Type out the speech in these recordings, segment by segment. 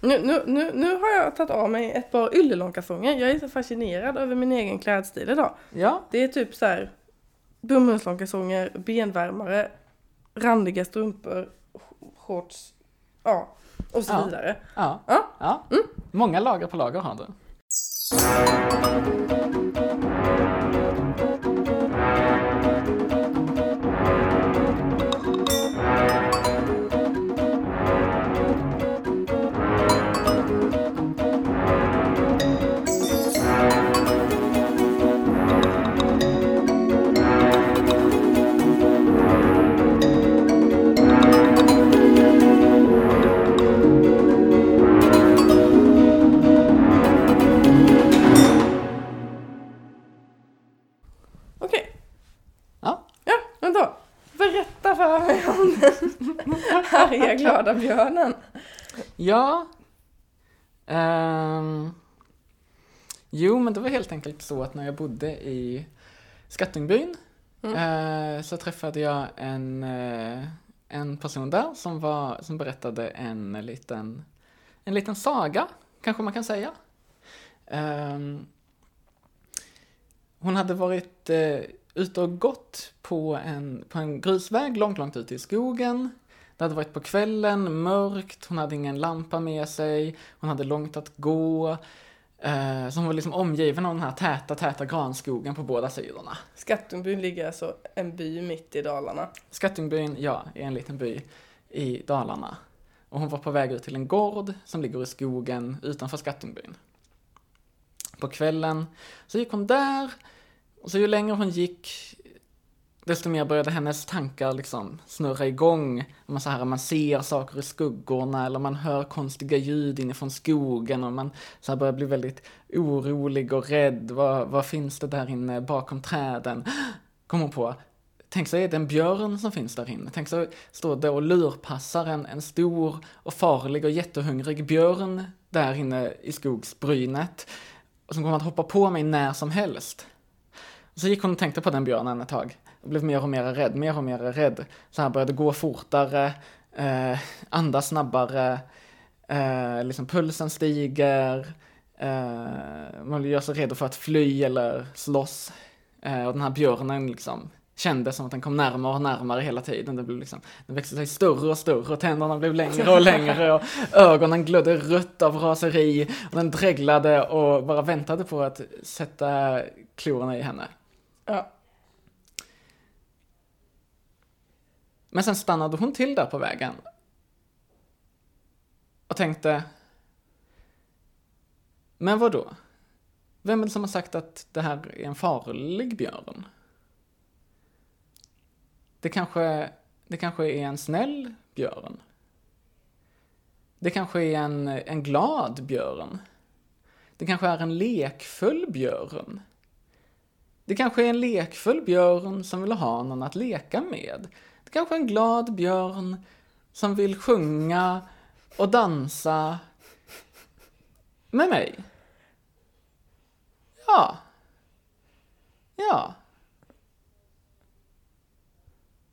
Nu, nu, nu, nu har jag tagit av mig ett par yllelångkalsonger. Jag är så fascinerad över min egen klädstil idag. Ja, Det är typ så här bomullslångkalsonger, benvärmare, randiga strumpor, sh- shorts, ja, och så Ja. vidare. ja, Ja. ja. Många lager på lager har du. Arga glada björnen. Ja. Ehm. jo, men det var helt enkelt så att när jag bodde i Skattungbyn eh, så träffade jag en, eh, en person där som, var, som berättade en liten, en liten saga, kanske man kan säga. Ehm, hon hade varit eh, ute och gått på en, på en grusväg långt, långt ute i skogen. Det hade varit på kvällen, mörkt, hon hade ingen lampa med sig, hon hade långt att gå. Eh, så hon var liksom omgiven av den här täta, täta granskogen på båda sidorna. Skattungbyn ligger alltså en by mitt i Dalarna. Skattungbyn, ja, är en liten by i Dalarna. Och hon var på väg ut till en gård som ligger i skogen utanför Skattungbyn. På kvällen så gick hon där, och så ju längre hon gick, desto mer började hennes tankar liksom snurra igång. Man, så här, man ser saker i skuggorna eller man hör konstiga ljud inifrån skogen och man så här börjar bli väldigt orolig och rädd. Vad, vad finns det där inne bakom träden? Kom hon på, Tänk så är det en björn som finns där inne. Tänk så står det och lurpassar en, en stor och farlig och jättehungrig björn där inne i skogsbrynet. Och som kommer att hoppa på mig när som helst. Så gick hon och tänkte på den björnen ett tag. Blev mer och mer rädd, mer och mer rädd. Så här började gå fortare, eh, andas snabbare, eh, liksom pulsen stiger. Eh, man gör sig redo för att fly eller slåss. Eh, och den här björnen liksom kändes som att den kom närmare och närmare hela tiden. Det blev liksom, den växte sig större och större och tänderna blev längre och längre och ögonen glödde rött av raseri och den dreglade och bara väntade på att sätta klorna i henne. Ja. Men sen stannade hon till där på vägen. Och tänkte, men vad då? Vem är det som har sagt att det här är en farlig björn? Det kanske, det kanske är en snäll björn. Det kanske är en, en glad björn. Det kanske är en lekfull björn. Det kanske är en lekfull björn som vill ha någon att leka med. Det kanske är en glad björn som vill sjunga och dansa med mig. Ja. Ja.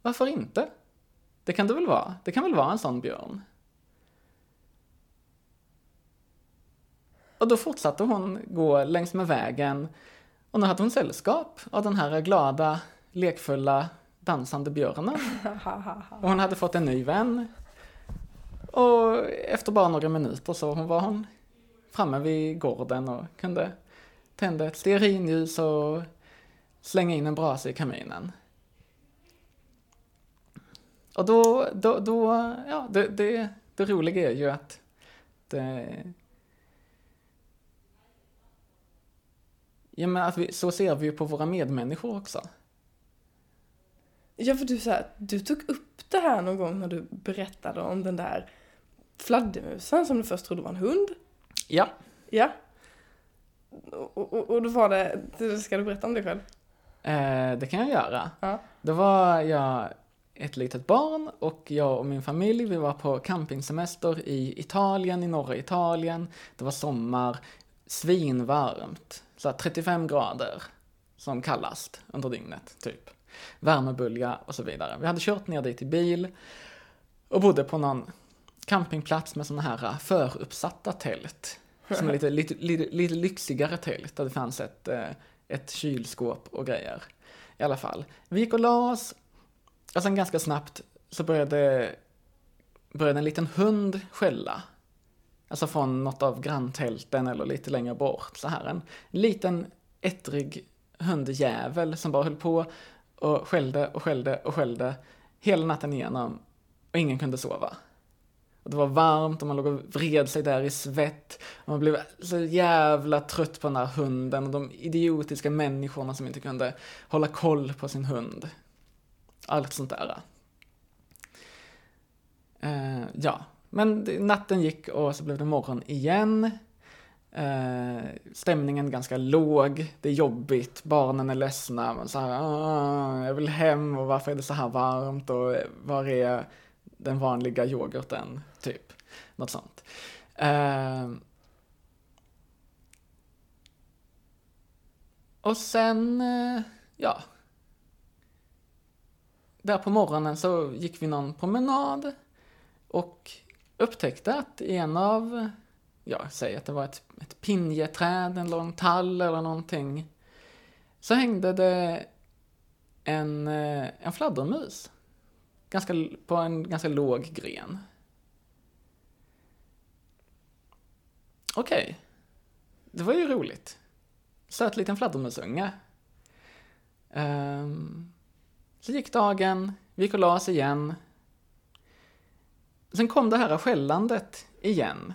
Varför inte? Det kan det väl vara? Det kan väl vara en sån björn? Och då fortsatte hon gå längs med vägen och nu hade hon sällskap av den här glada, lekfulla, dansande björnen. Och hon hade fått en ny vän. Och efter bara några minuter så var hon framme vid gården och kunde tända ett stearinljus och slänga in en brasa i kaminen. Och då, då, då ja, det, det, det roliga är ju att det, Ja men att vi, så ser vi ju på våra medmänniskor också. Ja, för du, så här, du tog upp det här någon gång när du berättade om den där fladdermusen som du först trodde var en hund. Ja. Ja. Och, och, och då var det, ska du berätta om det själv? Eh, det kan jag göra. Ja. Då var jag ett litet barn och jag och min familj, vi var på campingsemester i Italien, i norra Italien. Det var sommar, svinvarmt, så här 35 grader som kallast under dygnet, typ. Värmebölja och så vidare. Vi hade kört ner dit i bil och bodde på någon campingplats med sådana här föruppsatta tält. Som är lite, lite, lite, lite lyxigare tält där det fanns ett, eh, ett kylskåp och grejer. I alla fall. Vi gick och la oss och sen ganska snabbt så började, började en liten hund skälla. Alltså från något av granntälten eller lite längre bort. Så här en liten ettrig hundjävel som bara höll på och skällde och skällde och skällde hela natten igenom och ingen kunde sova. Och det var varmt och man låg och vred sig där i svett. Och man blev så jävla trött på den här hunden och de idiotiska människorna som inte kunde hålla koll på sin hund. Allt sånt där. Uh, ja, men natten gick och så blev det morgon igen. Eh, stämningen ganska låg, det är jobbigt, barnen är ledsna, man så här, ah, jag vill hem och varför är det så här varmt och var är den vanliga yoghurten, typ. Något sånt. Eh, och sen, eh, ja. Där på morgonen så gick vi någon promenad och upptäckte att en av, ja, säg att det var ett, ett pinjeträd, en lång tall eller någonting. Så hängde det en, eh, en fladdermus ganska, på en ganska låg gren. Okej. Okay. Det var ju roligt. Söt liten fladdermusunge. Um, så gick dagen, vi gick och la oss igen. Sen kom det här skällandet igen.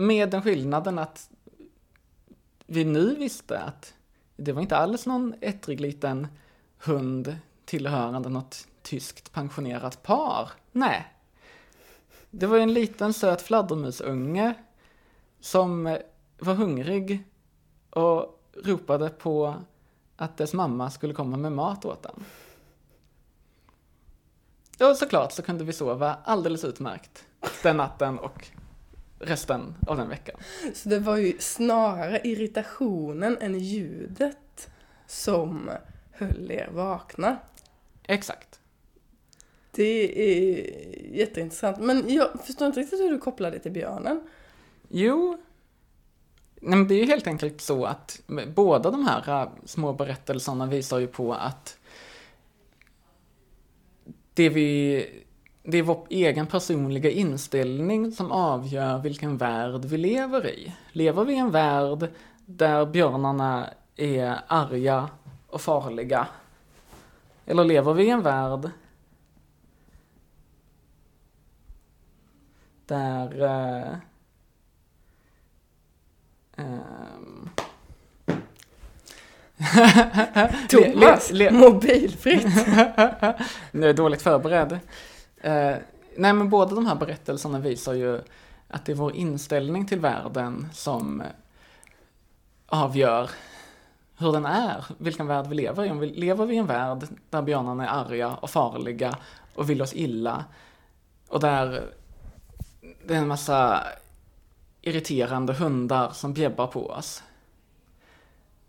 Med den skillnaden att vi nu visste att det var inte alls någon ettrig liten hund tillhörande något tyskt pensionerat par. Nej. Det var en liten söt fladdermusunge som var hungrig och ropade på att dess mamma skulle komma med mat åt den. Och såklart så kunde vi sova alldeles utmärkt den natten och resten av den veckan. Så det var ju snarare irritationen än ljudet som höll er vakna. Exakt. Det är jätteintressant. Men jag förstår inte riktigt hur du kopplar det till björnen. Jo, Nej, men det är ju helt enkelt så att båda de här äh, små berättelserna visar ju på att det, vi, det är vår egen personliga inställning som avgör vilken värld vi lever i. Lever vi i en värld där björnarna är arga och farliga? Eller lever vi i en värld där eh, Um. Thomas, le, le, mobilfritt. nu är jag dåligt förberedd. Eh, nej men båda de här berättelserna visar ju att det är vår inställning till världen som eh, avgör hur den är, vilken värld vi lever i. Om vi lever vi i en värld där björnarna är arga och farliga och vill oss illa och där det är en massa irriterande hundar som bjäbbar på oss?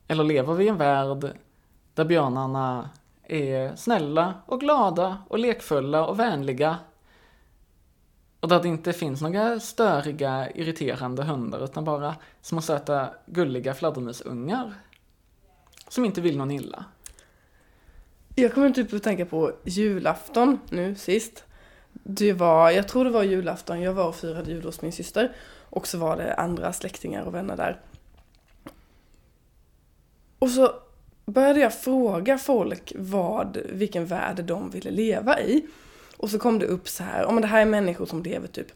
Eller lever vi i en värld där björnarna är snälla och glada och lekfulla och vänliga och där det inte finns några störiga, irriterande hundar utan bara små söta, gulliga fladdermusungar som inte vill någon illa. Jag kommer typ att tänka på julafton nu sist. Det var, jag tror det var julafton, jag var och firade jul hos min syster. Och så var det andra släktingar och vänner där. Och så började jag fråga folk vad, vilken värld de ville leva i. Och så kom det upp så här, om det här är människor som lever typ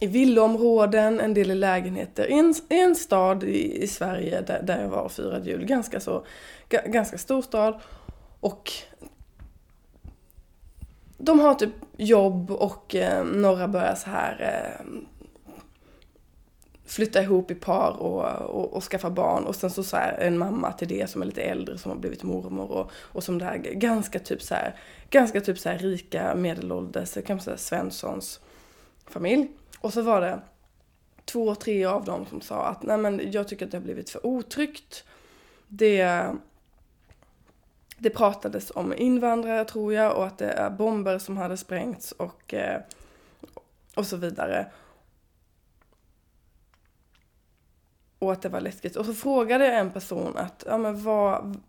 i villaområden, en del i lägenheter, i en, i en stad i, i Sverige där, där jag var och firade jul, ganska så, ganska stor stad. Och de har typ jobb och eh, några börjar så här eh, flytta ihop i par och, och, och, skaffa barn och sen så, så här, en mamma till det som är lite äldre som har blivit mormor och, och som det här ganska typ så här, ganska typ så här rika medelålders, kan man säga Svenssons familj. Och så var det två, tre av dem som sa att nej men jag tycker att det har blivit för otryggt. Det det pratades om invandrare tror jag och att det är bomber som hade sprängts och, eh, och så vidare. Och att det var läskigt. Och så frågade jag en person att, ja men vad,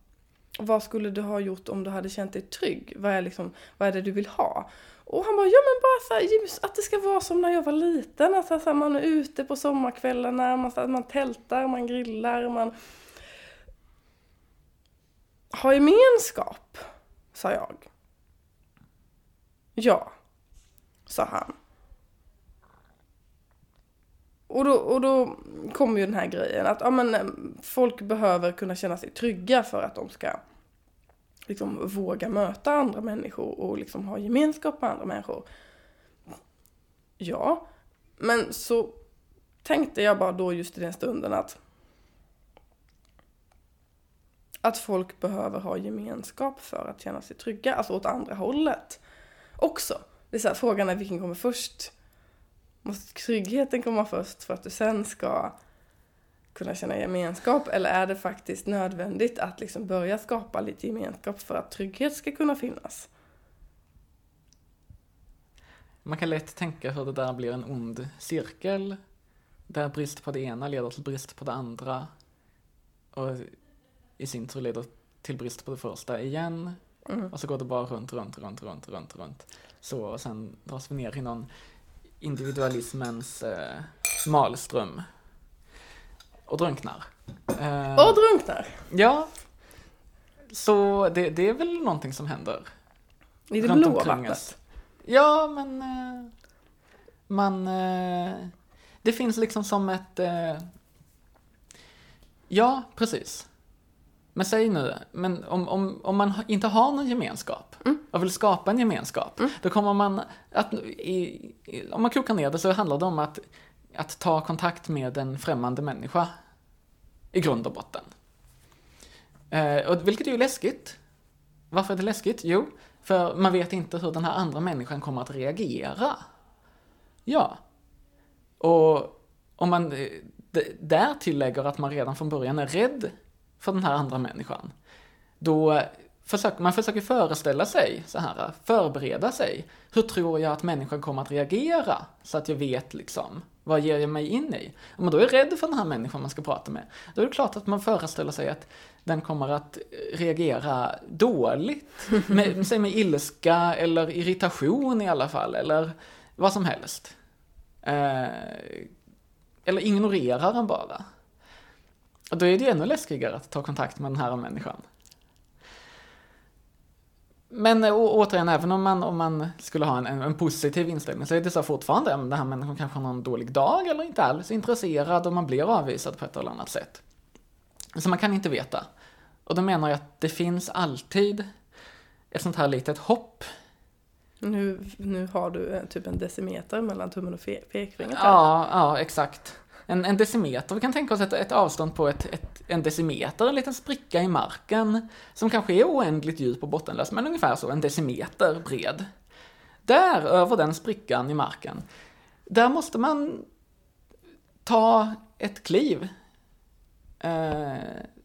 vad skulle du ha gjort om du hade känt dig trygg? Vad är, liksom, vad är det du vill ha? Och han bara, ja men bara så här, att det ska vara som när jag var liten. Alltså, så här, man är ute på sommarkvällarna, man, så här, man tältar, man grillar, man har gemenskap, sa jag. Ja, sa han. Och då, och då kommer ju den här grejen att ja, men, eh, folk behöver kunna känna sig trygga för att de ska liksom våga möta andra människor och liksom ha gemenskap med andra människor. Ja, men så tänkte jag bara då just i den stunden att att folk behöver ha gemenskap för att känna sig trygga, alltså åt andra hållet också. Det är så här, frågan är vilken kommer först? Måste tryggheten komma först för att du sen ska kunna känna gemenskap eller är det faktiskt nödvändigt att liksom börja skapa lite gemenskap för att trygghet ska kunna finnas? Man kan lätt tänka hur det där blir en ond cirkel där brist på det ena leder till brist på det andra och i sin tur leder till brist på det första igen mm. och så går det bara runt, runt, runt, runt, runt, runt. Så och sen dras vi ner i någon individualismens eh, malström och drunknar. Eh, och drunknar? Ja. Så det, det är väl någonting som händer. I det blåa vattnet? Ja, men eh, man... Eh, det finns liksom som ett... Eh, ja, precis. Men säg nu, men om, om, om man inte har någon gemenskap mm. och vill skapa en gemenskap, mm. då kommer man att, i, om man krokar ner det så handlar det om att, att ta kontakt med en främmande människa i grund och botten. Eh, och, vilket är ju läskigt. Varför är det läskigt? Jo, för man vet inte hur den här andra människan kommer att reagera. Ja. Och om man eh, där tillägger att man redan från början är rädd för den här andra människan, då försöker man försöker föreställa sig så här, förbereda sig. Hur tror jag att människan kommer att reagera? Så att jag vet liksom, vad ger jag mig in i? Om man då är rädd för den här människan man ska prata med, då är det klart att man föreställer sig att den kommer att reagera dåligt. Med, säg med ilska eller irritation i alla fall, eller vad som helst. Eh, eller ignorerar den bara. Och då är det ju ännu läskigare att ta kontakt med den här människan. Men å, återigen, även om man, om man skulle ha en, en, positiv inställning så är det så fortfarande, att den här människan kanske har någon dålig dag eller inte alls intresserad och man blir avvisad på ett eller annat sätt. Så man kan inte veta. Och då menar jag att det finns alltid ett sånt här litet hopp. Nu, nu har du typ en decimeter mellan tummen och pekfingret. Ja, ja, exakt en, en decimeter. Vi kan tänka oss ett, ett avstånd på ett, ett, en decimeter, en liten spricka i marken som kanske är oändligt djup och bottenlös, men ungefär så, en decimeter bred. Där, över den sprickan i marken, där måste man ta ett kliv. Eh,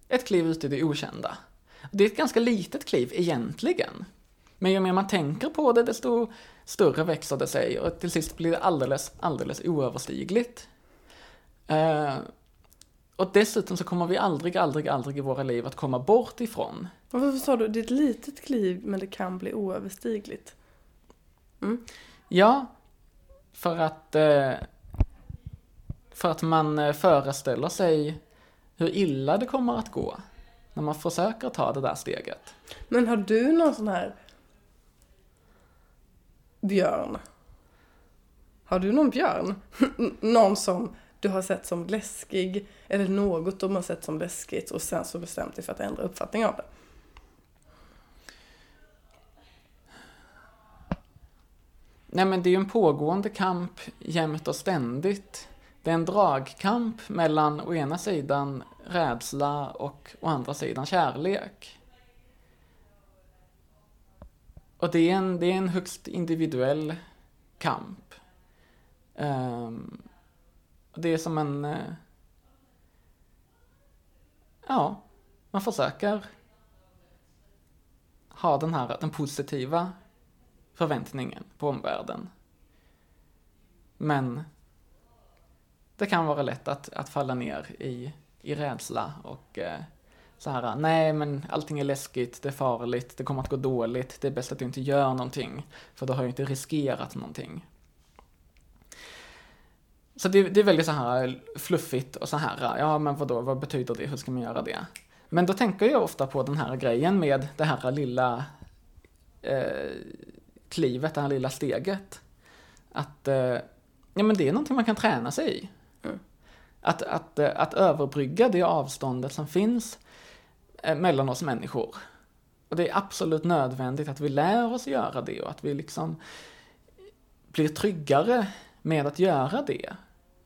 ett kliv ut i det okända. Det är ett ganska litet kliv egentligen. Men ju mer man tänker på det, desto större växer det sig och till sist blir det alldeles, alldeles oöverstigligt. Eh, och dessutom så kommer vi aldrig, aldrig, aldrig i våra liv att komma bort ifrån. Varför sa du, det är ett litet kliv men det kan bli oöverstigligt? Mm. Ja, för att, eh, för att man eh, föreställer sig hur illa det kommer att gå när man försöker ta det där steget. Men har du någon sån här björn? Har du någon björn? någon som du har sett som läskig eller något de har sett som läskigt och sen så bestämt dig för att ändra uppfattning av det. Nej men det är ju en pågående kamp jämt och ständigt. Det är en dragkamp mellan å ena sidan rädsla och å andra sidan kärlek. Och det är en, det är en högst individuell kamp. Um, det är som en... Eh, ja, man försöker ha den här, den positiva förväntningen på omvärlden. Men det kan vara lätt att, att falla ner i, i rädsla och eh, så här, nej men allting är läskigt, det är farligt, det kommer att gå dåligt, det är bäst att du inte gör någonting, för då har jag inte riskerat någonting. Så det, det är väldigt så här fluffigt och så här, ja men vadå, vad betyder det, hur ska man göra det? Men då tänker jag ofta på den här grejen med det här lilla eh, klivet, det här lilla steget. Att, eh, ja men det är någonting man kan träna sig i. Mm. Att, att, eh, att överbrygga det avståndet som finns eh, mellan oss människor. Och det är absolut nödvändigt att vi lär oss göra det och att vi liksom blir tryggare med att göra det.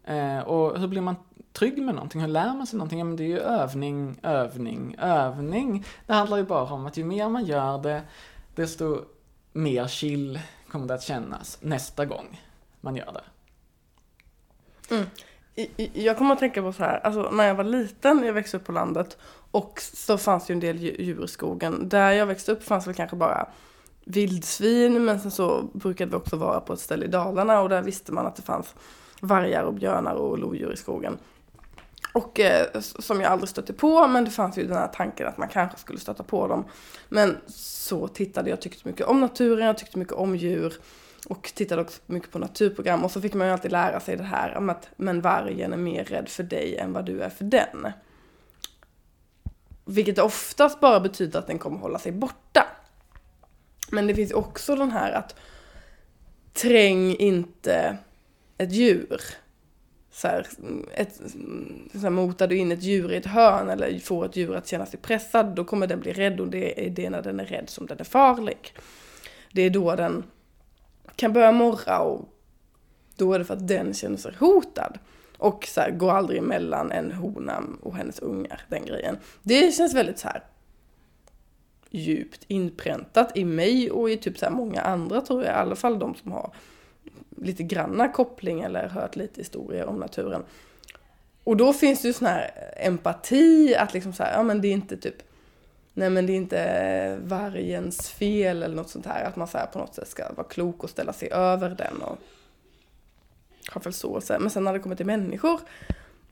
Eh, och hur blir man trygg med någonting? Hur lär man sig någonting? Ja, men det är ju övning, övning, övning. Det handlar ju bara om att ju mer man gör det, desto mer chill kommer det att kännas nästa gång man gör det. Mm. Jag kommer att tänka på så här, alltså när jag var liten, jag växte upp på landet och så fanns det ju en del djur i skogen. Där jag växte upp fanns väl kanske bara vildsvin, men sen så brukade vi också vara på ett ställe i Dalarna och där visste man att det fanns vargar och björnar och lodjur i skogen. Och eh, som jag aldrig stötte på, men det fanns ju den här tanken att man kanske skulle stöta på dem. Men så tittade jag, tyckte mycket om naturen, jag tyckte mycket om djur. Och tittade också mycket på naturprogram och så fick man ju alltid lära sig det här om att men vargen är mer rädd för dig än vad du är för den. Vilket oftast bara betyder att den kommer hålla sig borta. Men det finns också den här att träng inte ett djur. Så här, ett, så här, motar du in ett djur i ett hörn eller får ett djur att känna sig pressad, då kommer den bli rädd och det är det när den är rädd som den är farlig. Det är då den kan börja morra och då är det för att den känner sig hotad. Och så här, går aldrig emellan en hona och hennes ungar, den grejen. Det känns väldigt så här djupt inpräntat i mig och i typ så här många andra tror jag, i alla fall de som har lite granna koppling eller hört lite historier om naturen. Och då finns det ju sån här empati, att liksom så här, ja men det är inte typ, nej men det är inte vargens fel eller något sånt här, att man så här på något sätt ska vara klok och ställa sig över den och ha förståelse. Men sen när det kommer till människor,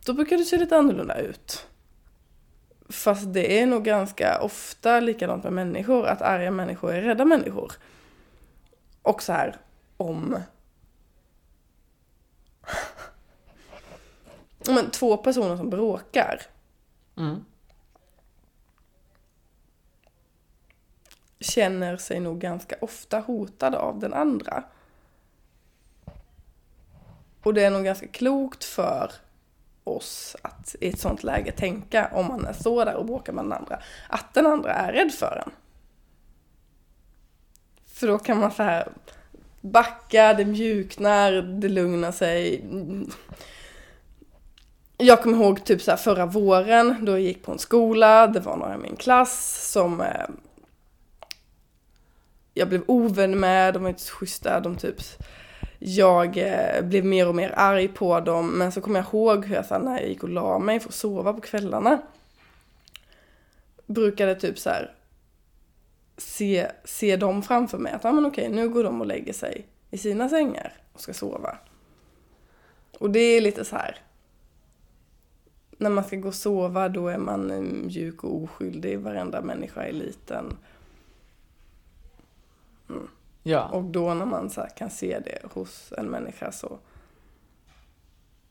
då brukar det se lite annorlunda ut. Fast det är nog ganska ofta likadant med människor, att arga människor är rädda människor. Och så här, om men, två personer som bråkar. Mm. Känner sig nog ganska ofta hotade av den andra. Och det är nog ganska klokt för oss att i ett sånt läge tänka, om man står där och bråkar med den andra, att den andra är rädd för en. För då kan man så här backa, det mjuknar, det lugnar sig. Jag kommer ihåg typ så här förra våren då jag gick på en skola, det var några i min klass som eh, jag blev ovän med, de var inte så schyssta, de typ jag eh, blev mer och mer arg på dem, men så kommer jag ihåg hur jag så när jag gick och la mig för att sova på kvällarna brukade typ så här se, se dem framför mig. Att ja, men okej, nu går de och lägger sig i sina sängar och ska sova. Och det är lite så här. När man ska gå och sova då är man mm, mjuk och oskyldig. Varenda människa är liten. Mm. Ja. Och då när man så kan se det hos en människa så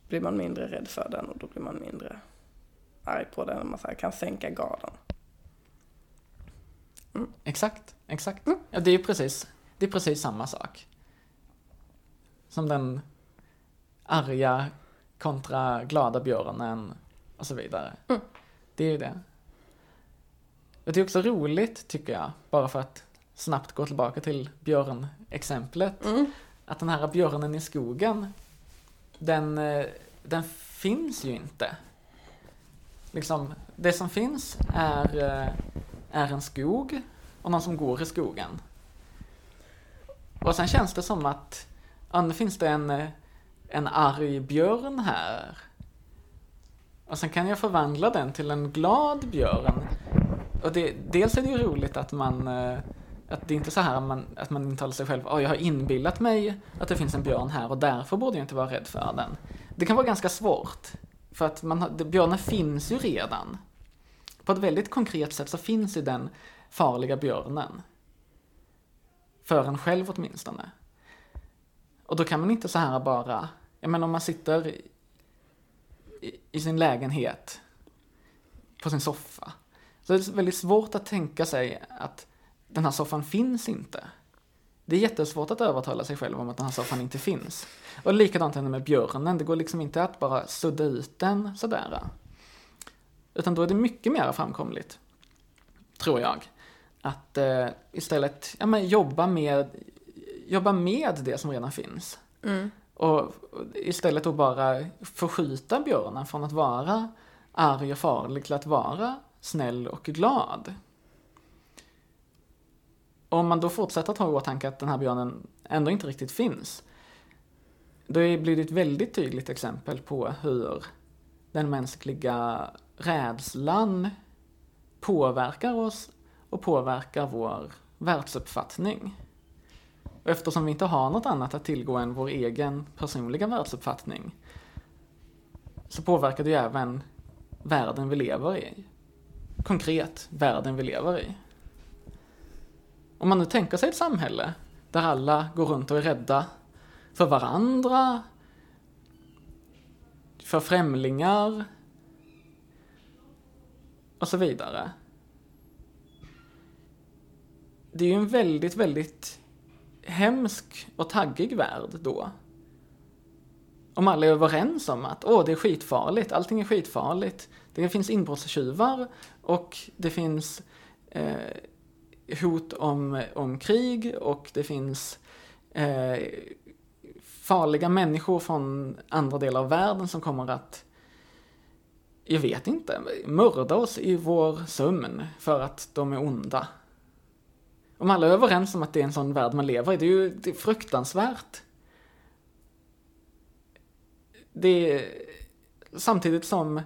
blir man mindre rädd för den och då blir man mindre arg på den. Man så kan sänka garden. Mm. Exakt, exakt. Mm. Ja, det är precis, det är precis samma sak. Som den arga kontra glada björnen och så vidare. Mm. Det är ju det. Det är också roligt, tycker jag, bara för att snabbt gå tillbaka till björnexemplet. Mm. Att den här björnen i skogen, den, eh, den finns ju inte. Liksom, det som finns är, eh, är en skog och någon som går i skogen. Och sen känns det som att, ja, nu finns det en, eh, en arg björn här. Och sen kan jag förvandla den till en glad björn. Och det, dels är det ju roligt att man att det är inte så här man, att man intalar sig själv, oh, jag har inbillat mig att det finns en björn här och därför borde jag inte vara rädd för den. Det kan vara ganska svårt, för att man, björnen finns ju redan. På ett väldigt konkret sätt så finns ju den farliga björnen. För en själv åtminstone. Och då kan man inte så här bara, jag menar om man sitter i, i sin lägenhet på sin soffa. Så det väldigt svårt att tänka sig att den här soffan finns inte. Det är jättesvårt att övertala sig själv om att den här soffan inte finns. Och likadant är det med björnen, det går liksom inte att bara sudda ut den sådär. Utan då är det mycket mer framkomligt, tror jag, att eh, istället ja, men jobba, med, jobba med det som redan finns. Mm. Och istället då bara förskjuta björnen från att vara arg och farlig till att vara snäll och glad. Om man då fortsätter att ha i åtanke att den här björnen ändå inte riktigt finns, då blir det ett väldigt tydligt exempel på hur den mänskliga rädslan påverkar oss och påverkar vår världsuppfattning. Och eftersom vi inte har något annat att tillgå än vår egen personliga världsuppfattning så påverkar det ju även världen vi lever i. Konkret, världen vi lever i. Om man nu tänker sig ett samhälle där alla går runt och är rädda för varandra, för främlingar och så vidare. Det är ju en väldigt, väldigt hemsk och taggig värld då. Om alla är överens om att åh, det är skitfarligt, allting är skitfarligt. Det finns inbrottstjuvar och det finns eh, hot om, om krig och det finns eh, farliga människor från andra delar av världen som kommer att, jag vet inte, mörda oss i vår sömn för att de är onda. Om alla är överens om att det är en sån värld man lever i, det är ju det är fruktansvärt. Det är samtidigt som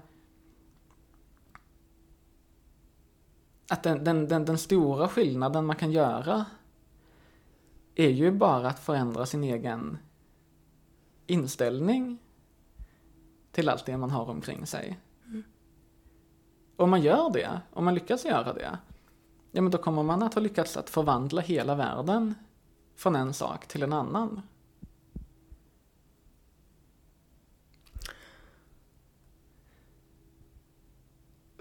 att den, den, den, den stora skillnaden man kan göra är ju bara att förändra sin egen inställning till allt det man har omkring sig. Mm. Om man gör det, om man lyckas göra det, ja men då kommer man att ha lyckats att förvandla hela världen från en sak till en annan.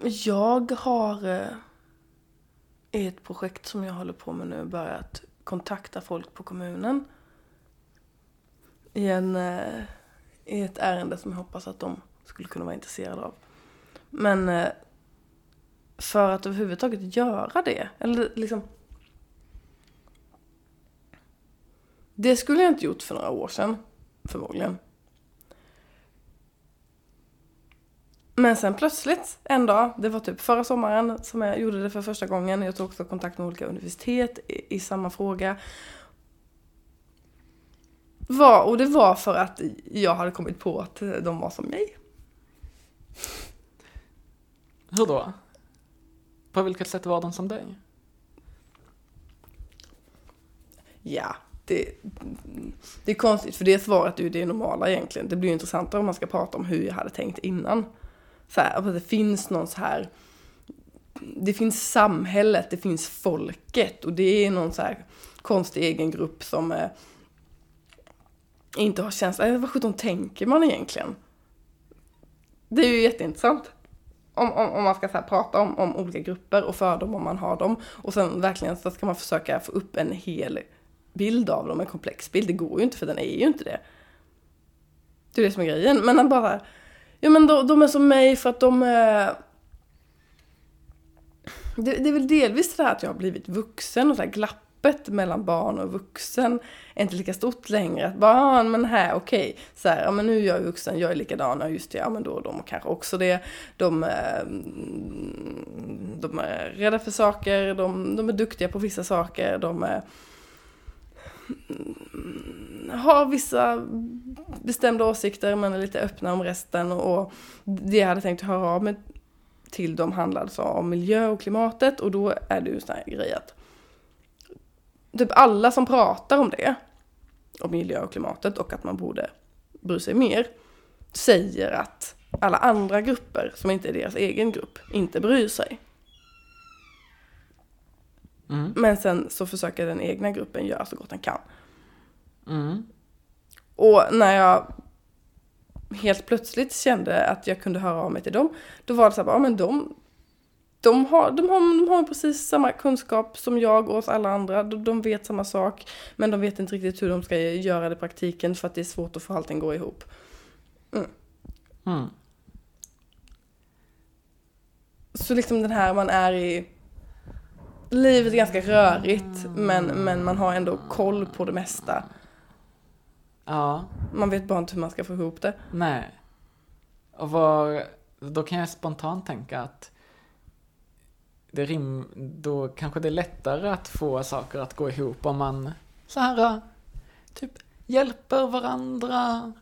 Jag har eh, i ett projekt som jag håller på med nu börjat kontakta folk på kommunen. I, en, eh, i ett ärende som jag hoppas att de skulle kunna vara intresserade av. Men eh, för att överhuvudtaget göra det, eller liksom Det skulle jag inte gjort för några år sedan, förmodligen. Men sen plötsligt en dag, det var typ förra sommaren som jag gjorde det för första gången. Jag tog också kontakt med olika universitet i, i samma fråga. Var, och det var för att jag hade kommit på att de var som mig. Hur då? På vilket sätt var de som dig? Ja, det, det är konstigt för det svaret är ju det normala egentligen. Det blir ju intressantare om man ska prata om hur jag hade tänkt innan så här, att det finns någon så här det finns samhället, det finns folket och det är någon så här konstig egen grupp som eh, inte har känsla. Eh, vad sjutton tänker man egentligen? Det är ju jätteintressant. Om, om, om man ska så prata om, om olika grupper och fördomar om man har dem. Och sen verkligen så ska man försöka få upp en hel bild av dem, en komplex bild. Det går ju inte för den är ju inte det. Det är det som är grejen. Men att bara Ja men de, de är som mig för att de är... Det, det, är väl delvis det här att jag har blivit vuxen och så här glappet mellan barn och vuxen är inte lika stort längre. Att bara, ah, men här, okej, okay. så här, ja men nu är jag vuxen, jag är likadan, ja just det, ja men då de kanske också det. De, eh, de är rädda för saker, de, de är duktiga på vissa saker, de är har vissa bestämda åsikter men är lite öppna om resten och det jag hade tänkt höra av mig till dem handlade så om miljö och klimatet och då är det ju sån här grej att typ alla som pratar om det, om miljö och klimatet och att man borde bry sig mer, säger att alla andra grupper som inte är deras egen grupp inte bryr sig. Mm. Men sen så försöker den egna gruppen göra så gott den kan. Mm. Och när jag helt plötsligt kände att jag kunde höra av mig till dem, då var det så här, ja men de, de, har, de, har, de har precis samma kunskap som jag och oss alla andra. De, de vet samma sak, men de vet inte riktigt hur de ska göra det i praktiken för att det är svårt att få allting gå ihop. Mm. Så liksom den här man är i... Livet är ganska rörigt, men, men man har ändå koll på det mesta. Ja, Man vet bara inte hur man ska få ihop det. nej. Och var, då kan jag spontant tänka att det rim, då kanske det är lättare att få saker att gå ihop om man så här typ hjälper varandra,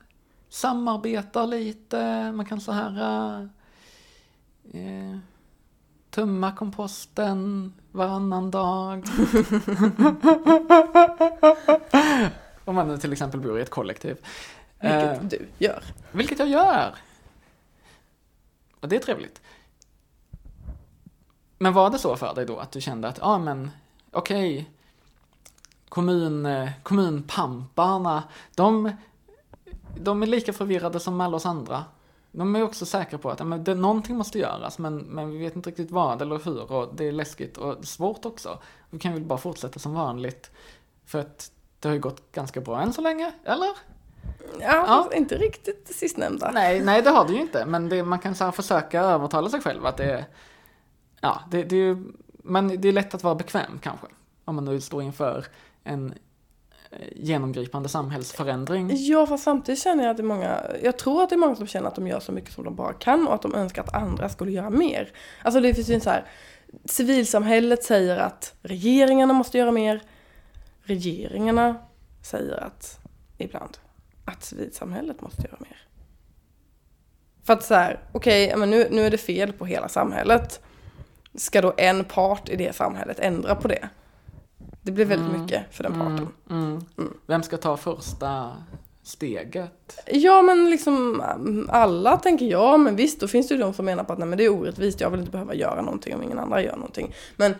samarbetar lite, man kan så här eh, tömma komposten varannan dag. om man nu till exempel bor i ett kollektiv. Vilket Eh, du gör. vilket jag gör. Och det är trevligt. Men var det så för dig då att du kände att, ja ah, men okej, kommun, eh, kommunpamparna, de, de är lika förvirrade som alla oss andra. De är också säkra på att ja, men det, någonting måste göras, men, men vi vet inte riktigt vad eller hur och det är läskigt och svårt också. Vi kan väl bara fortsätta som vanligt, för att det har ju gått ganska bra än så länge, eller? Ja, fast inte riktigt det sistnämnda. Nej, nej det har det ju inte. Men det, man kan så försöka övertala sig själv att det är... Ja, det, det är ju... Men det är lätt att vara bekväm kanske. Om man nu står inför en eh, genomgripande samhällsförändring. Ja, fast samtidigt känner jag att det är många, jag tror att det är många som känner att de gör så mycket som de bara kan och att de önskar att andra skulle göra mer. Alltså det finns ju en så här, civilsamhället säger att regeringarna måste göra mer. Regeringarna säger att, ibland, att civilsamhället måste göra mer. För att så här, okej, ja, men nu, nu är det fel på hela samhället. Ska då en part i det samhället ändra på det? Det blir väldigt Mm. mycket för den parten. Mm, mm. Vem ska ta första steget? Ja men liksom mm, alla tänker jag, men visst då finns det ju de som menar på att nej men det är orättvist, jag vill inte behöva göra någonting om ingen andra gör någonting. Men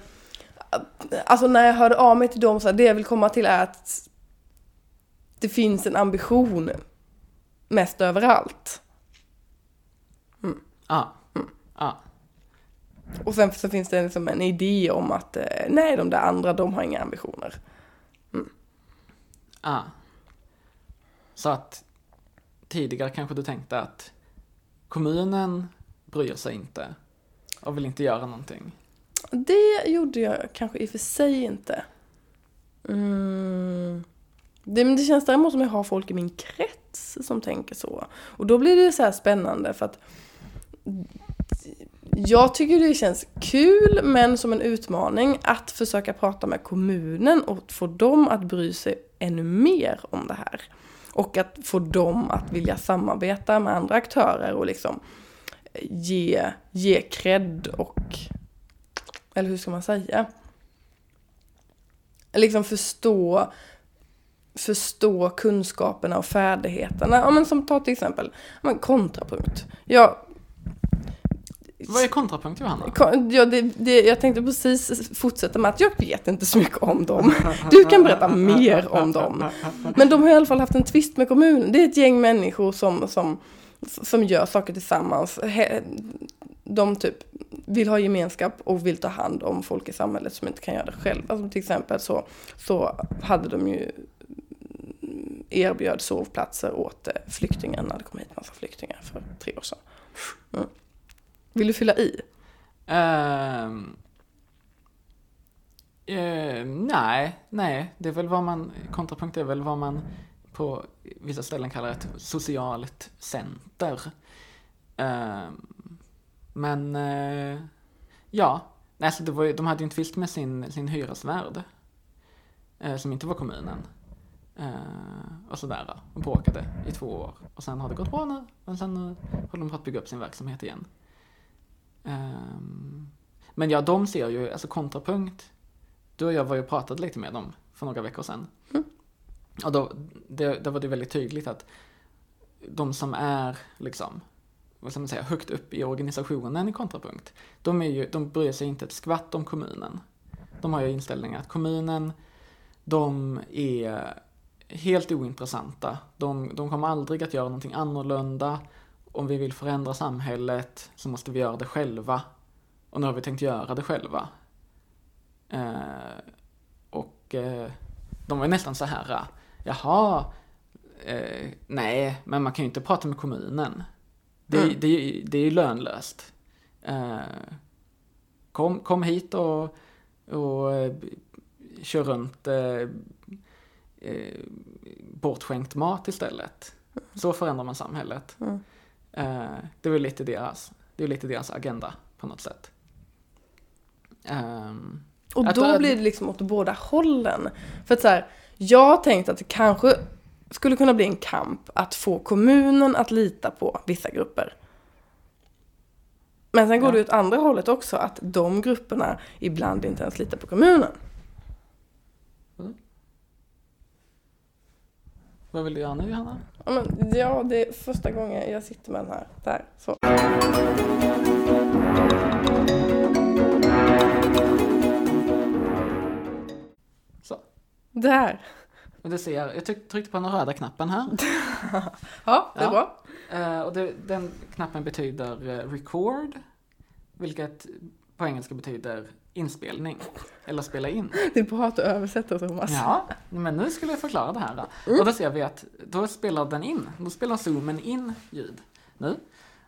alltså när jag hörde av mig till dem så här, det jag vill komma till är att det finns en ambition mest överallt. Ja. Ja. Och sen så finns det liksom en idé om att eh, nej de där andra de har inga ambitioner. Ja. Så att tidigare kanske du tänkte att kommunen bryr sig inte och vill inte göra någonting. Det gjorde jag kanske i och för sig inte. Mm. Det, men det känns däremot som jag har folk i min krets som tänker så. Och då blir det så här spännande för att jag tycker det känns kul men som en utmaning att försöka prata med kommunen och få dem att bry sig ännu mer om det här. Och att få dem att vilja samarbeta med andra aktörer och liksom ge, ge cred och eller hur ska man säga? Liksom förstå, förstå kunskaperna och färdigheterna. Ja, men som ta till exempel men kontrapunkt. Jag, Vad är kontrapunkt Johanna? kon- ja, det, det, jag tänkte precis fortsätta med att jag vet inte så mycket om dem. Du kan berätta mer om dem. Men de har i alla fall haft en tvist med kommunen. Det är ett gäng människor som, som, som gör saker tillsammans. He- de typ vill ha gemenskap och vill ta hand om folk i samhället som inte kan göra det själva. Alltså till exempel så, så hade de ju erbjöd sovplatser åt eh, flyktingar när det kom hit massa flyktingar för tre år sedan. Mm. Vill du fylla i? Um, uh, nej, nej, det är väl vad man, kontrapunkt är väl vad man på vissa ställen kallar ett socialt center. Um, men, eh, ja, nej, så det var, de hade ju en tvist med sin, sin hyresvärd, eh, som inte var kommunen. Eh, och sådär, och bråkade i två år. Och sen har det gått bra nu, men sen nu håller de på att bygga upp sin verksamhet igen. Ehm, men ja, de ser ju, alltså kontrapunkt du och jag var ju pratade lite med dem för några veckor sedan. Mm. Och då, det, då var det väldigt tydligt att de som är liksom, vad ska man säga, högt upp i organisationen i Kontrapunkt, de, är ju, de bryr sig inte ett skvatt om kommunen. De har ju inställningen att kommunen, de är helt ointressanta. De, de kommer aldrig att göra någonting annorlunda. Om vi vill förändra samhället så måste vi göra det själva. Och nu har vi tänkt göra det själva. Eh, och eh, de var nästan så här, jaha, eh, nej, men man kan ju inte prata med kommunen. Det, Mm. det, det är ju lönlöst. Eh, kom, kom hit och, och eh, kör runt eh, bortskänkt mat istället. Så förändrar man samhället. Mm. Det är lite deras, det är lite deras agenda på något sätt. Och då att- blir det liksom åt båda hållen. För att så här, jag tänkt att det kanske skulle kunna bli en kamp att få kommunen att lita på vissa grupper. Men sen går Ja. det åt andra hållet också, att de grupperna ibland inte ens litar på kommunen. vad vill du göra nu Johanna? Ja, men, ja, det är första gången jag sitter med den här. Där, så. Så. Där. Och du ser, jag tryck, tryckte på den röda knappen här. Ja, det är Ja. bra. Eh, och det, den knappen betyder eh, record, vilket på engelska betyder inspelning. Eller spela in. Det är bra att du översätter Thomas. Ja, men nu skulle jag förklara det här. Då. Och då ser vi att då spelar den in, då spelar zoomen in ljud nu.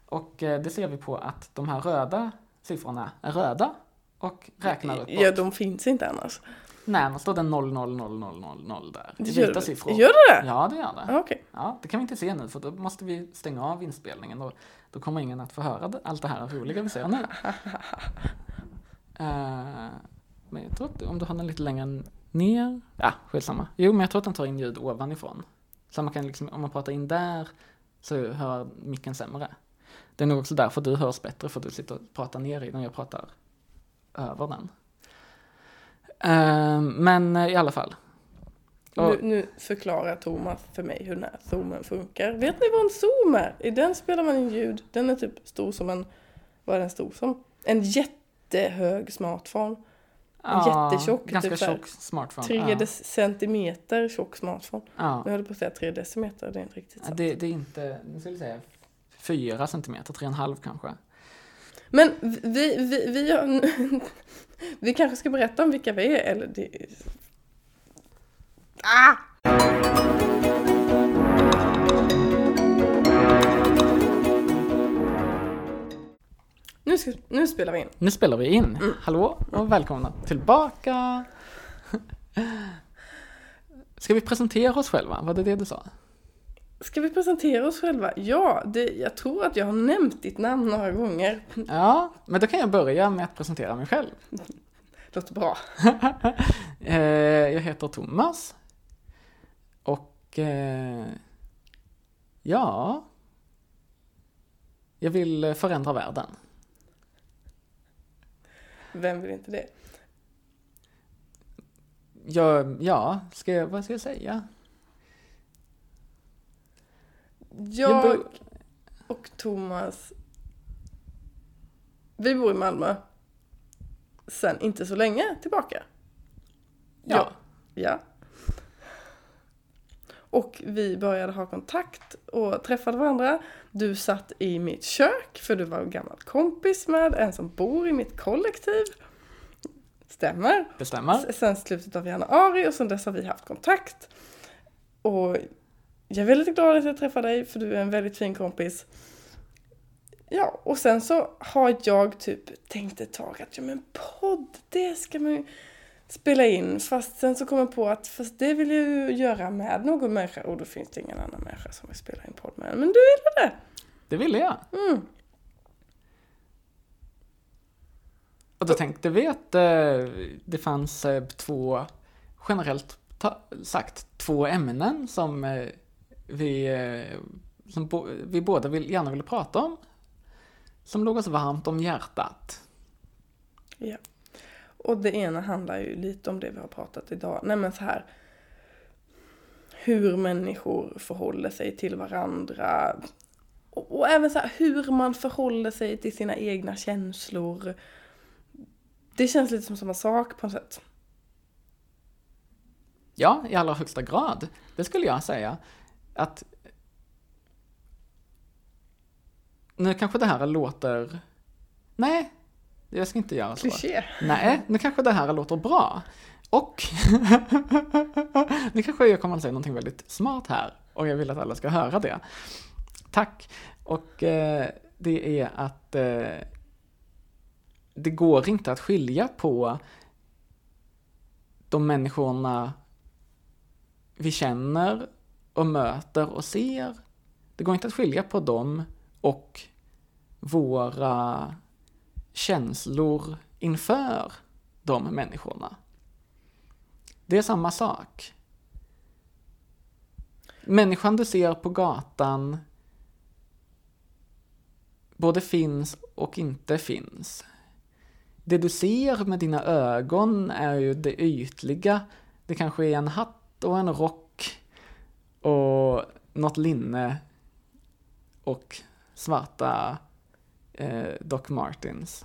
Och eh, det ser vi på att de här röda siffrorna är röda och räknar uppåt. Ja, de finns inte annars. Nej, då står det 0, 0, 0, 0, 0, 0 där. I Gör, vita siffror. gör det det? Ja, det gör det. Ja, Okej. Ja, det kan vi inte se nu för då måste vi stänga av inspelningen och då kommer ingen att få höra det- allt det här roliga vi säger nu. Eh, men jag tror att om du har den lite längre ner, ja skitsamma. Jo men jag tror att den tar in ljud ovanifrån. Så man kan liksom, om man pratar in där så hör micken sämre. Det är nog också därför du hörs bättre för du sitter och pratar ner i den jag pratar över den. Eh, men eh, i alla fall. Och- Nu, nu förklarar Thomas för mig hur den här zoomen funkar. Vet ni vad en zoom är? I den spelar man in ljud. Den är typ stor som en, vad är den stor som? En jättehög smartphone. Ja, jättetjock, Ganska typ så här tjock smartphone. Tre ja. centimeter tjock smartphone. Ja. Jag höll på att säga tre decimeter, det är inte riktigt Ja, sant. Det, det är inte, jag skulle säga fyra centimeter, tre och en halv kanske. Men vi, vi, vi, har, vi kanske ska berätta om vilka vi är, eller det... Ah! Nu, ska, nu spelar vi in. Nu spelar vi in. Mm. Hallå och välkomna tillbaka. Ska vi presentera oss själva? Var det det du sa? Ska vi presentera oss själva? Ja, det, jag tror att jag har nämnt ditt namn några gånger. Ja, men då kan jag börja med att presentera mig själv. Låter bra. Eh, jag heter Thomas. Och eh, ja, jag vill förändra världen. Vem vill inte det? Jag, ja, ska jag, vad ska jag säga? Jag och Thomas, vi bor i Malmö sen inte så länge tillbaka. Ja. Ja. Och vi började ha kontakt och träffade varandra. Du satt i mitt kök för du var en gammal kompis med en som bor i mitt kollektiv. Stämmer. Det stämmer. S- Sen slutet av januari och sen dess har vi haft kontakt. Och jag är väldigt glad att jag träffade dig för du är en väldigt fin kompis. Ja, och sen så har jag typ tänkt ett tag att ja men podd, det ska man ju spela in. Fast sen så kom jag på att fast det vill jag ju göra med någon människa och då finns det ingen annan människa som vill spela in podd med en. Men du ville det! Det ville jag. Mm. Och då tänkte vi att eh, det fanns eh, två, generellt sagt, två ämnen som eh, vi, eh, som bo- vi båda vill, gärna ville prata om. Som låg oss varmt om hjärtat. Ja. och det ena handlar ju lite om det vi har pratat idag. Nej men så här. Hur människor förhåller sig till varandra. Och, och även så här hur man förhåller sig till sina egna känslor. Det känns lite som samma sak på något sätt. Ja, i allra högsta grad. Det skulle jag säga. Att nu kanske det här låter... Nej, jag ska inte göra så. Kliché. Nej, nu kanske det här låter bra. Och nu kanske jag kommer att säga någonting väldigt smart här och jag vill att alla ska höra det. Tack. Och eh, det är att eh, det går inte att skilja på de människorna vi känner och möter och ser. Det går inte att skilja på dem och våra känslor inför de människorna. Det är samma sak. Människan du ser på gatan både finns och inte finns. Det du ser med dina ögon är ju det ytliga. Det kanske är en hatt och en rock och något linne och svarta eh, Doc Martens.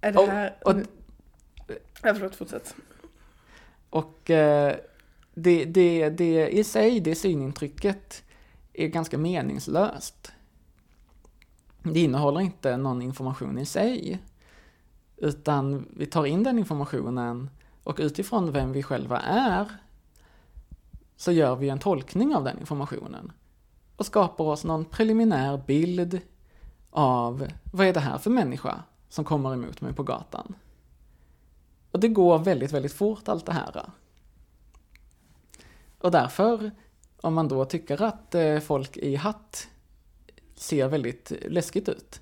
Är det här... Och, och, ja, förlåt, fortsätt. och eh, det, det, det i sig, det synintrycket, är ganska meningslöst. Det innehåller inte någon information i sig. Utan vi tar in den informationen och utifrån vem vi själva är så gör vi en tolkning av den informationen och skapar oss någon preliminär bild av vad är det här för människa som kommer emot mig på gatan. Och det går väldigt, väldigt fort allt det här. Och därför, om man då tycker att eh, folk i hatt ser väldigt läskigt ut,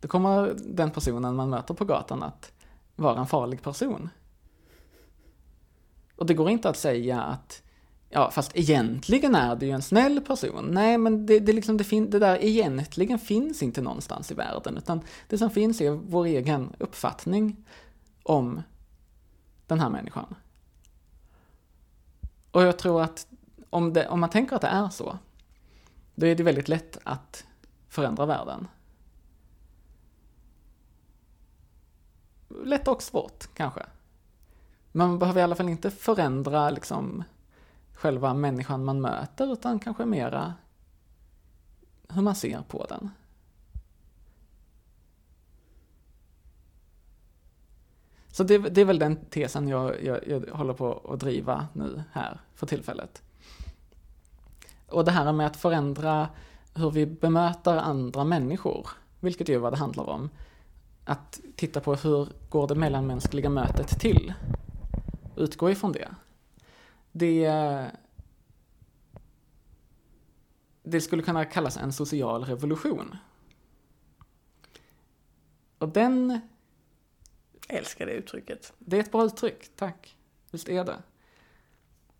då kommer den personen man möter på gatan att vara en farlig person. Och det går inte att säga att Ja, fast egentligen är det ju en snäll person. Nej, men det, det, liksom, det, fin- det där egentligen finns inte någonstans i världen, utan det som finns är vår egen uppfattning om den här människan. Och jag tror att om, det, om man tänker att det är så, då är det väldigt lätt att förändra världen. Lätt och svårt, kanske. Men man behöver i alla fall inte förändra liksom själva människan man möter, utan kanske mera hur man ser på den. Så det, det är väl den tesen jag, jag, jag håller på att driva nu här för tillfället. Och det här med att förändra hur vi bemöter andra människor, vilket ju är vad det handlar om. Att titta på hur går det mellanmänskliga mötet till? Utgå ifrån det det, det skulle kunna kallas en social revolution. Och den... Jag älskar det uttrycket. Det är ett bra uttryck, tack. Visst är det.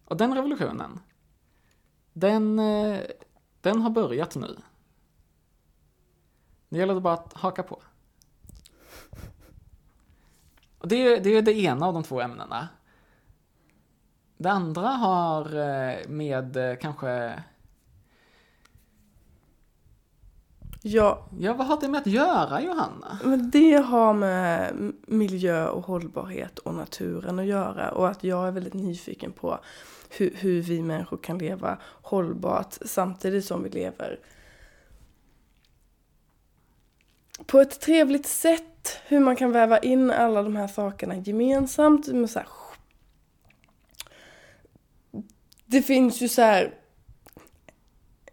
Och den revolutionen, den, den har börjat nu. Det gäller bara att haka på. Och det, det är det ena av de två ämnena. Det andra har eh, med eh, kanske... Ja. Ja, vad har det med att göra, Johanna? Men det har med miljö och hållbarhet och naturen att göra och att jag är väldigt nyfiken på hur, hur vi människor kan leva hållbart samtidigt som vi lever på ett trevligt sätt. Hur man kan väva in alla de här sakerna gemensamt med så här det finns ju så här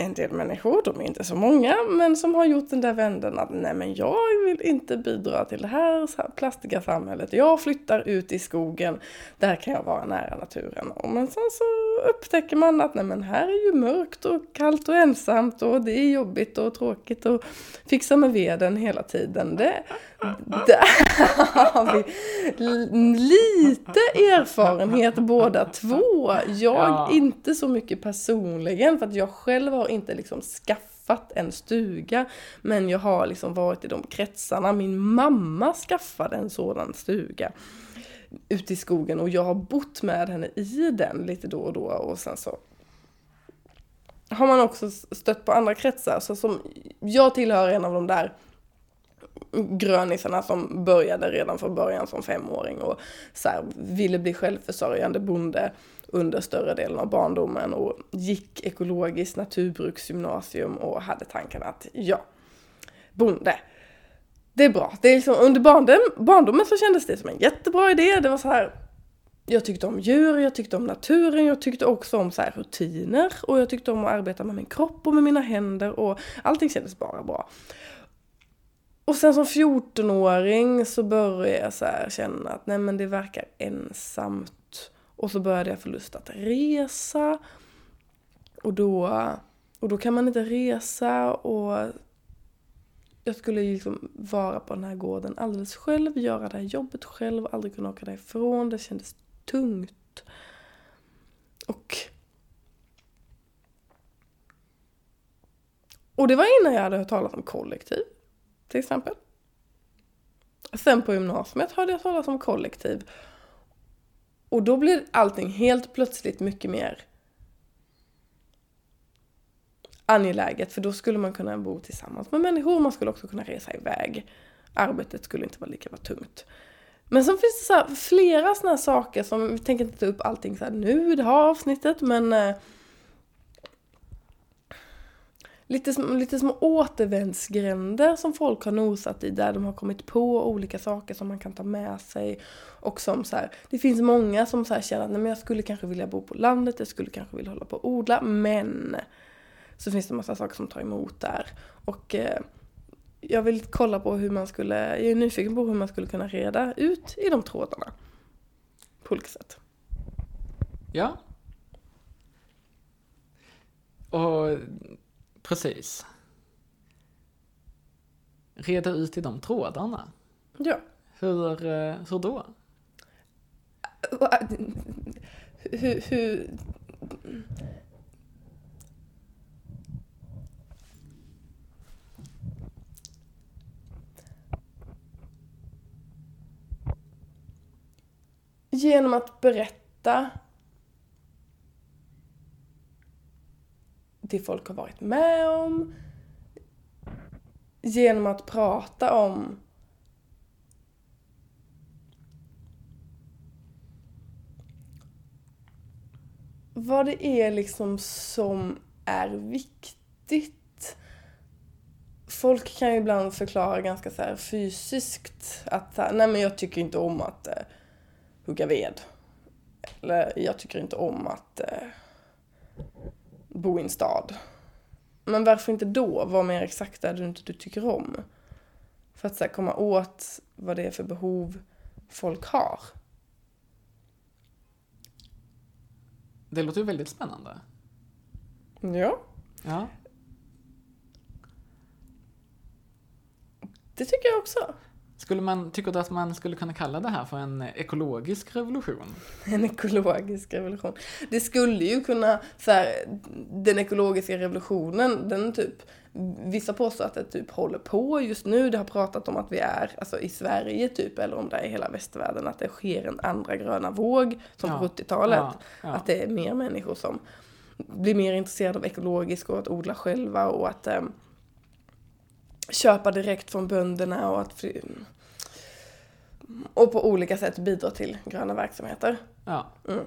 en del människor, de är inte så många, men som har gjort den där vändan att nej men jag vill inte bidra till det här plastiga samhället. Jag flyttar ut i skogen, där kan jag vara nära naturen. Och men sen så upptäcker man att nej men här är ju mörkt och kallt och ensamt och det är jobbigt och tråkigt och fixa med veden hela tiden. Det, där har vi lite erfarenhet båda två. Jag ja. inte så mycket personligen för att jag själv har inte liksom skaffat en stuga. Men jag har liksom varit i de kretsarna. Min mamma skaffade en sådan stuga. ute i skogen och jag har bott med henne i den lite då och då och sen så har man också stött på andra kretsar. Så som jag tillhör en av de där grönisarna som började redan från början som femåring och så här, ville bli självförsörjande bonde under större delen av barndomen och gick ekologiskt naturbruksgymnasium och hade tanken att ja, bonde, det är bra. Det är liksom, under barndom, barndomen så kändes det som en jättebra idé. Det var så här, jag tyckte om djur, jag tyckte om naturen, jag tyckte också om så rutiner och jag tyckte om att arbeta med min kropp och med mina händer och allting kändes bara bra. Och sen som 14-åring så började jag så känna att nej men det verkar ensamt. Och så började jag få lust att resa. Och då, och då kan man inte resa och jag skulle liksom vara på den här gården alldeles själv, göra det här jobbet själv, aldrig kunna åka därifrån. Det kändes tungt. Och Och det var innan jag hade hört talas om kollektiv, till exempel. Sen på gymnasiet hörde jag talas om kollektiv. Och då blir allting helt plötsligt mycket mer angeläget för då skulle man kunna bo tillsammans med människor, man skulle också kunna resa iväg. Arbetet skulle inte vara lika vara tungt. Men sen finns det så flera sådana saker som, vi tänker inte ta upp allting så nu i det här avsnittet, men eh, lite, lite små återvändsgränder som folk har nosat i där de har kommit på olika saker som man kan ta med sig. Och som så här, det finns många som så känner att nej, men jag skulle kanske vilja bo på landet, jag skulle kanske vilja hålla på och odla, men så finns det massa saker som tar emot där. Och eh, jag vill kolla på hur man skulle, jag är nyfiken på hur man skulle kunna reda ut i de trådarna. På olika sätt. Ja. Och precis. Reda ut i de trådarna. Ja. Hur, eh, hur då? Hur, hur, genom att berätta det folk har varit med om. Genom att prata om vad det är liksom som är viktigt. Folk kan ju ibland förklara ganska så fysiskt att nej men jag tycker inte om att eh, hugga ved. Eller jag tycker inte om att eh, bo i en stad. Men varför inte då vara mer exakt där du inte du tycker om? För att så här, komma åt vad det är för behov folk har. Det låter ju väldigt spännande. Ja. Ja. Det tycker jag också. Skulle man, tycker du att man skulle kunna kalla det här för en ekologisk revolution? En ekologisk revolution. Det skulle ju kunna, så här, den ekologiska revolutionen, den typ, vissa påstår att det typ håller på just nu. Det har pratat om att vi är, alltså i Sverige typ, eller om det är i hela västvärlden, att det sker en andra gröna våg, som ja. på 70-talet. Ja. Ja. Att det är mer människor som blir mer intresserade av ekologiskt och att odla själva och att um, köpa direkt från bönderna och att och på olika sätt bidra till gröna verksamheter. Ja. Mm.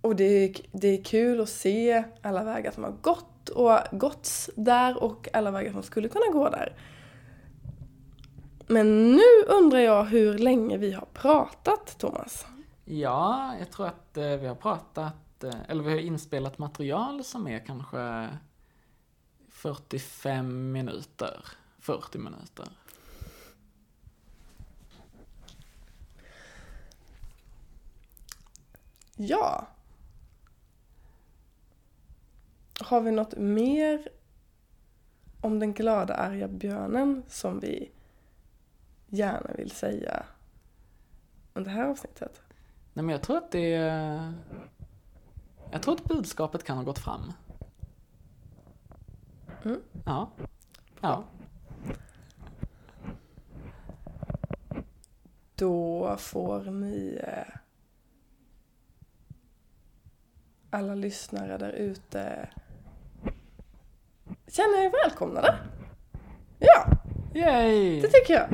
Och det är, det är kul att se alla vägar som har gått och gåtts där och alla vägar som skulle kunna gå där. Men nu undrar jag hur länge vi har pratat, Thomas? Ja, jag tror att eh, vi har pratat, eh, eller vi har inspelat material som är kanske 45 minuter, 40 minuter. Ja. Har vi något mer om den glada arga björnen som vi gärna vill säga under det här avsnittet? Nej men jag tror att det Jag tror att budskapet kan ha gått fram. Mm. Ja. Ja. då får ni eh, alla lyssnare där ute känna er välkomnade. Ja, Yay! det tycker jag.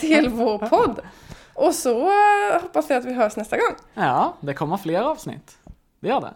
Till vår podd. Och så eh, hoppas jag att vi hörs nästa gång. Ja, det kommer fler avsnitt. Det gör det.